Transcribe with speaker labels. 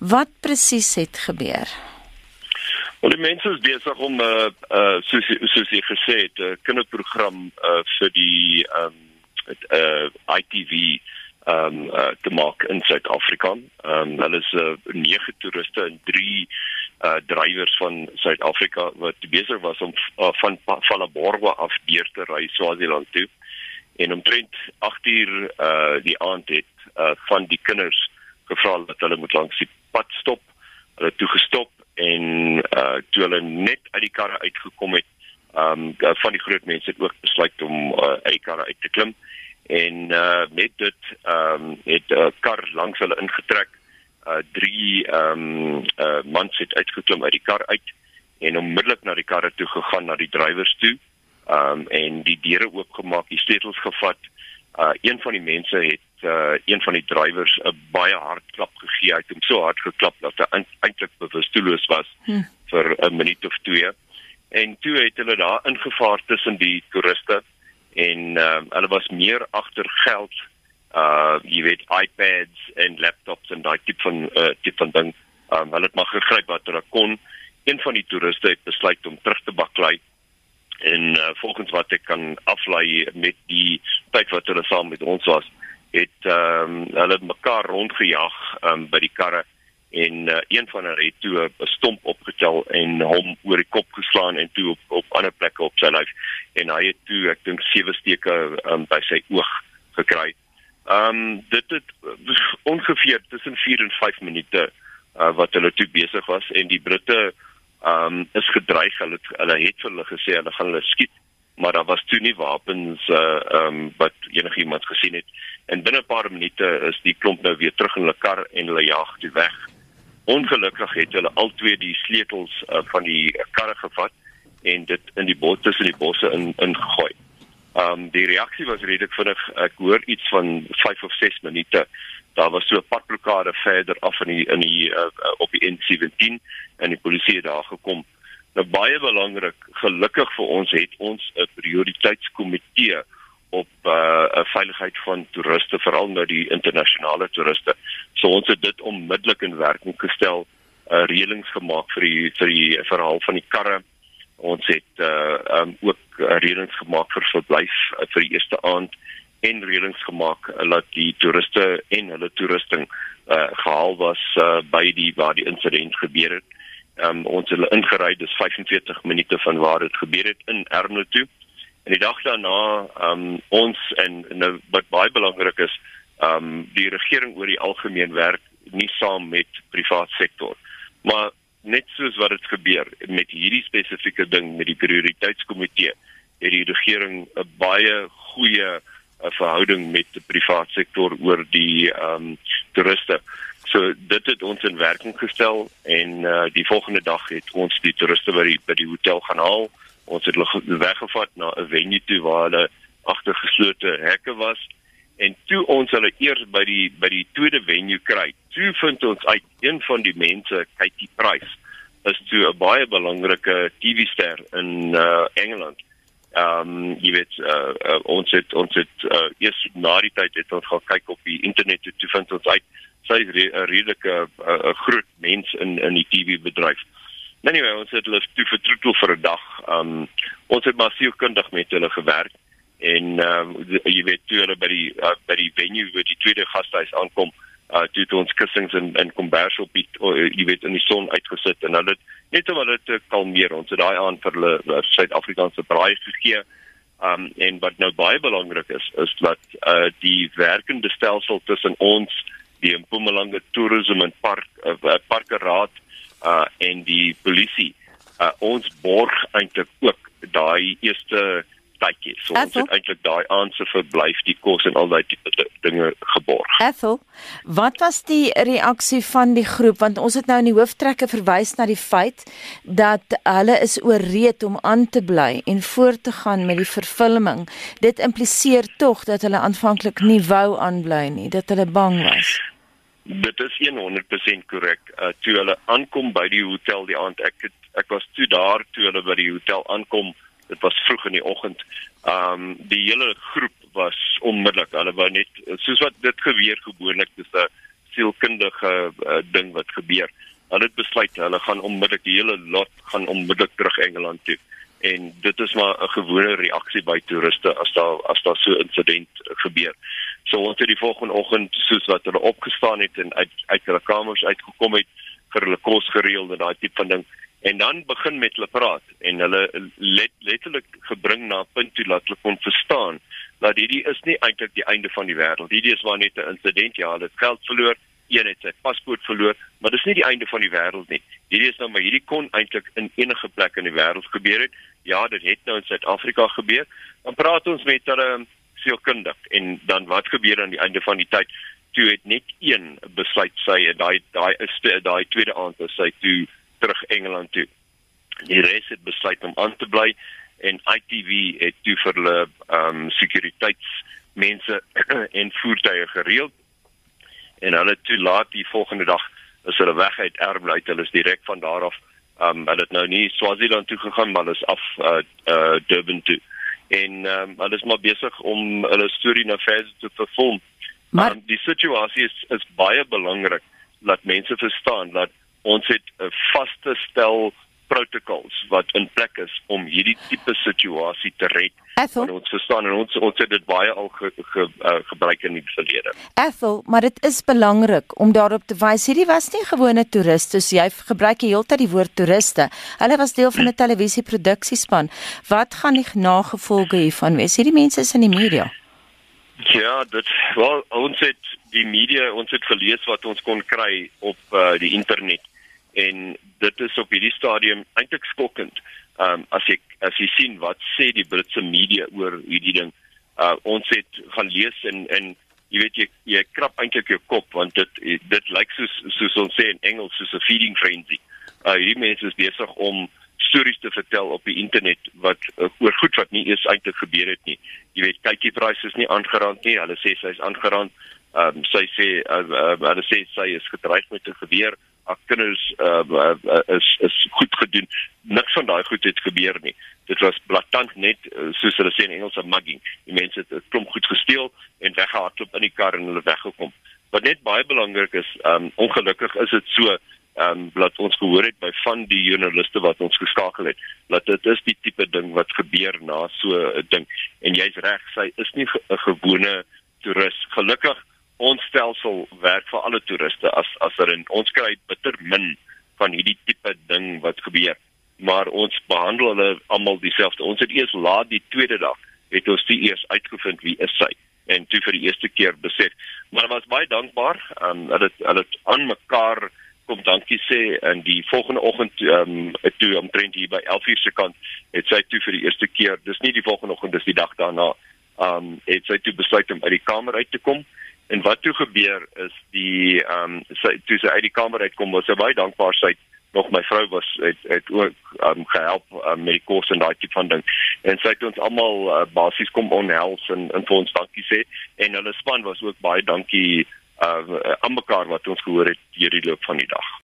Speaker 1: Wat presies het gebeur?
Speaker 2: Wel die mense is besig om 'n uh, uh, soos soos jy gesê het 'n kinderprogram uh, vir die ehm um, uh, ITV ehm um, uh, te maak in Suid-Afrika. Ehm um, hulle is uh, nege toeriste en drie uh drywers van Suid-Afrika wat besig was om uh, van Phalaborwa af deur te ry Swaziland toe. En omtrent 8 uur uh die aand het uh van die kinders gevra dat hulle moet langs die pad stop. Hulle toe gestop en uh toe hulle net uit die karre uitgekom het, um van die groot mense het ook besluit om uh, uit die karre uit te klim en uh met dit um het 'n uh, kar langs hulle ingetrek. Uh drie um uh mans het uitgeklim uit die kar uit en onmiddellik na die karre toe gegaan na die drywers toe. Um en die deure oopgemaak, die sleutels gevat. Uh een van die mense het uh een van die drywers 'n baie hard klap gegee. Hy het hom so hard geklap dat hy eintlik bewusteloos was hm. vir 'n minuut of twee. En toe het hulle daar ingevaar tussen die toeriste en uh, hulle was meer agter geld uh jy weet iPads en laptops en daai tipe van uh tipe van ding. Um hulle het maar gegryp wat hulle kon. Een van die toeriste het besluit om terug te baklei en uh, volgens wat ek kan aflei met die tyd wat hulle saam met ons was het ehm um, hulle mekaar rondgejaag um, by die karre en uh, een van hulle het toe 'n stomp opgetel en hom oor die kop geslaan en toe op op ander plekke op sy lyf en hy het toe ek dink sewe steke um, by sy oog gekry. Ehm um, dit het ongeveer tussen 4 en 5 minute uh, wat hulle toe besig was en die Britte ehm um, is gedreig hulle hulle het vir hulle gesê hulle gaan hulle skiet maar daar was toe nie wapens uh ehm um, wat enigiemand gesien het en binne 'n paar minute is die klomp nou weer terug in hulle kar en hulle jag toe weg. Ongelukkig het hulle al twee die sleutels uh, van die karre gevat en dit in die bos tussen die bosse in ingegooi. Ehm um, die reaksie was redelik vinnig. Ek hoor iets van 5 of 6 minute. Daar was so 'n padblokkade verder af in die in die uh, op die N17 en die polisie het daar gekom. Nou baie belangrik, gelukkig vir ons het ons 'n prioriteitskomitee op uh 'n veiligheid van toeriste veral nou die internasionale toeriste. So ons het dit onmiddellik in werking gestel, uh reëlings gemaak vir die vir die verhaal van die karre. Ons het uh um ook reëlings gemaak vir verblyf uh, vir die eerste aand en reëlings gemaak uh, dat die toeriste en hulle toerusting uh gehaal was uh by die waar die insident gebeur het um, ons het hulle ingery dis 45 minute van waar dit gebeur het in Ermelo toe. En die dag daarna um ons en nou wat baie belangrik is, um die regering oor die algemeen werk nie saam met privaat sektor. Maar net soos wat dit gebeur met hierdie spesifieke ding met die prioriteitskomitee, het die regering 'n baie goeie uh, verhouding met die privaat sektor oor die um toeriste. So dit het ons in werking gestel en uh, die volgende dag het ons die toeriste by die by die hotel gaan haal. Ons het hulle weggevat na 'n venue toe waar hulle agter geslote hekke was en toe ons hulle eers by die by die tweede venue kry. Toe vind ons uit een van die mense, Katie Price, is toe 'n baie belangrike TV-ster in uh, Engeland. Ehm um, jy weet uh, uh, ons het ons het uh, eers na die tyd het ons gaan kyk op die internet toe vind ons uit sy is 'n redelike 'n groot mens in in die TV bedryf. Anyway, ons het hulle toe vertroetel vir 'n dag. Um ons het maar sielkundig met hulle gewerk en um jy weet toe hulle by die uh, by die venue waar die tweede gastehuis aankom, uh toe het ons kussings en en kombers op die uh, jy weet in die son uitgesit en hulle net om hulle te kalmeer. Ons het daai aan vir hulle uh, Suid-Afrikaanse braai gegee. Um en wat nou baie belangrik is is dat uh die werkende stelsel tussen ons die Mpumalanga Tourism en Park uh, Parke Raad uh en die polisie. Uh ons borg eintlik ook daai eerste tydjie. So Ethel? ons het eintlik daai aanse verblyf, die kos en al daai dinge geborg.
Speaker 1: Ethel, wat was die reaksie van die groep want ons het nou in die hooftrekke verwys na die feit dat hulle is ooreed om aan te bly en voort te gaan met die vervulling. Dit impliseer tog dat hulle aanvanklik nie wou aanbly nie, dat hulle bang was.
Speaker 2: Dit is 100% korrek. Uh, toe hulle aankom by die hotel die aand, ek het, ek was toe daar toe hulle by die hotel aankom. Dit was vroeg in die oggend. Um die hele groep was onmiddellik. Hulle wou net soos wat dit gebeur gewoonlik, dis 'n sielkundige uh, ding wat gebeur. Hulle het besluit hulle gaan onmiddellik die hele lot gaan onmiddellik terug Engeland toe. En dit is maar 'n gewone reaksie by toeriste as daar as daar so 'n insident gebeur. So ons het die volgende oggend soos wat hulle opgestaan het en uit uit hulle kamers uitgekom het vir hulle kos gereël en daai tipe van ding en dan begin met hulle praat en hulle let, letterlik gebring na 'n punt toe dat hulle kon verstaan dat hierdie is nie eintlik die einde van die wêreld. Hierdie is maar net 'n insident. Ja, hulle het geld verloor, een het sy paspoort verloor, maar dis nie die einde van die wêreld nie. Hierdie is nou maar hierdie kon eintlik in enige plek in die wêreld gebeur het. Ja, dit het nou in Suid-Afrika gebeur. Dan praat ons met hulle sielkundig en dan wat gebeur aan die einde van die tyd? Toe het net een besluit sy en daai daai is daai tweede aand is sy toe terug Engeland toe. Die res het besluit om aan te bly en ITV het toe vir hulle ehm um, sekuriteitsmense en voertuie gereël. En hulle toe laat die volgende dag is hulle weg uit Erbil uit. Hulle is direk van daar af ehm um, hulle het nou nie Swaziland toe gegaan maar hulle is af uh, uh Durban toe. En ehm um, hulle is maar besig om hulle storie nou verder te vervolg. Maar um, die situasie is is baie belangrik dat mense verstaan dat ons het 'n vaste stel protokols wat in plek is om hierdie tipe situasie te red.
Speaker 1: Ethel,
Speaker 2: ons verstaan en ons ons het dit baie al ge, ge, uh, gebruik in die verlede.
Speaker 1: Ethel, maar dit is belangrik om daarop te wys hierdie was nie gewone toeriste, so jy gebruik heeltyd die woord toeriste. Hulle was deel van 'n televisieproduksiespan. Wat gaan die nagevolge hiervan wees? Hierdie mense is in die media.
Speaker 2: Ja, dit wel ons het die media ons het gelees wat ons kon kry op uh, die internet en dit is op hierdie stadium eintlik skokkend. Ehm um, as jy as jy sien wat sê die Britse media oor hierdie ding. Uh ons het gaan lees en en jy weet jy jy krap eintlik jou kop want dit dit lyk soos soos ons sê in Engels soos 'n feeding frenzy. Uh hierdie mense is besig om stories te vertel op die internet wat uh, oor goed wat nie eens eintlik gebeur het nie. Jy weet kykie price is nie aangeraand nie. Hulle sê sy is aangeraand. Ehm um, sy sê uh, uh, hulle sê sy is gedreig met 'n geweer kinders uh, uh, is is goed gedoen. Niks van daai goed het gebeur nie. Dit was blaatant net uh, soos hulle sê in Engels 'n mugging. Die mense het 'n klomp goed gesteel en weggehardloop in die kar en hulle weggekom. Wat net baie belangrik is, um, ongelukkig is dit so ehm um, wat ons gehoor het by van die joernaliste wat ons geskakel het dat dit is die tipe ding wat gebeur na so 'n ding en jy's reg sy is nie 'n ge gewone toerist gelukkig ons stelsel werk vir alle toeriste as as er in ons kry bitter min van hierdie tipe ding wat gebeur maar ons behandel hulle almal dieselfde. Ons het eers laat die tweede dag het ons die eers uitgevind wie is sy en toe vir die eerste keer besef. Maar was baie dankbaar um, dat dit hulle aan mekaar kom dankie sê en die volgende oggend um, toe omtrent hier by 11:00 se kant het sy toe vir die eerste keer dis nie die volgende oggend dis die dag daarna um, het sy toe besluit om uit die kamer uit te kom En wat toe gebeur is die ehm um, sy toe sy uit die kamer uitkom was sy baie dankbaar sy nog my vrou was het het ook um, gehelp um, met die kos en daai tipe van ding. En sy het ons almal uh, basies kom onhels en en vir ons dankie sê en hulle span was ook baie dankie uh, aan mekaar wat ons gehoor het hierdie loop van die dag.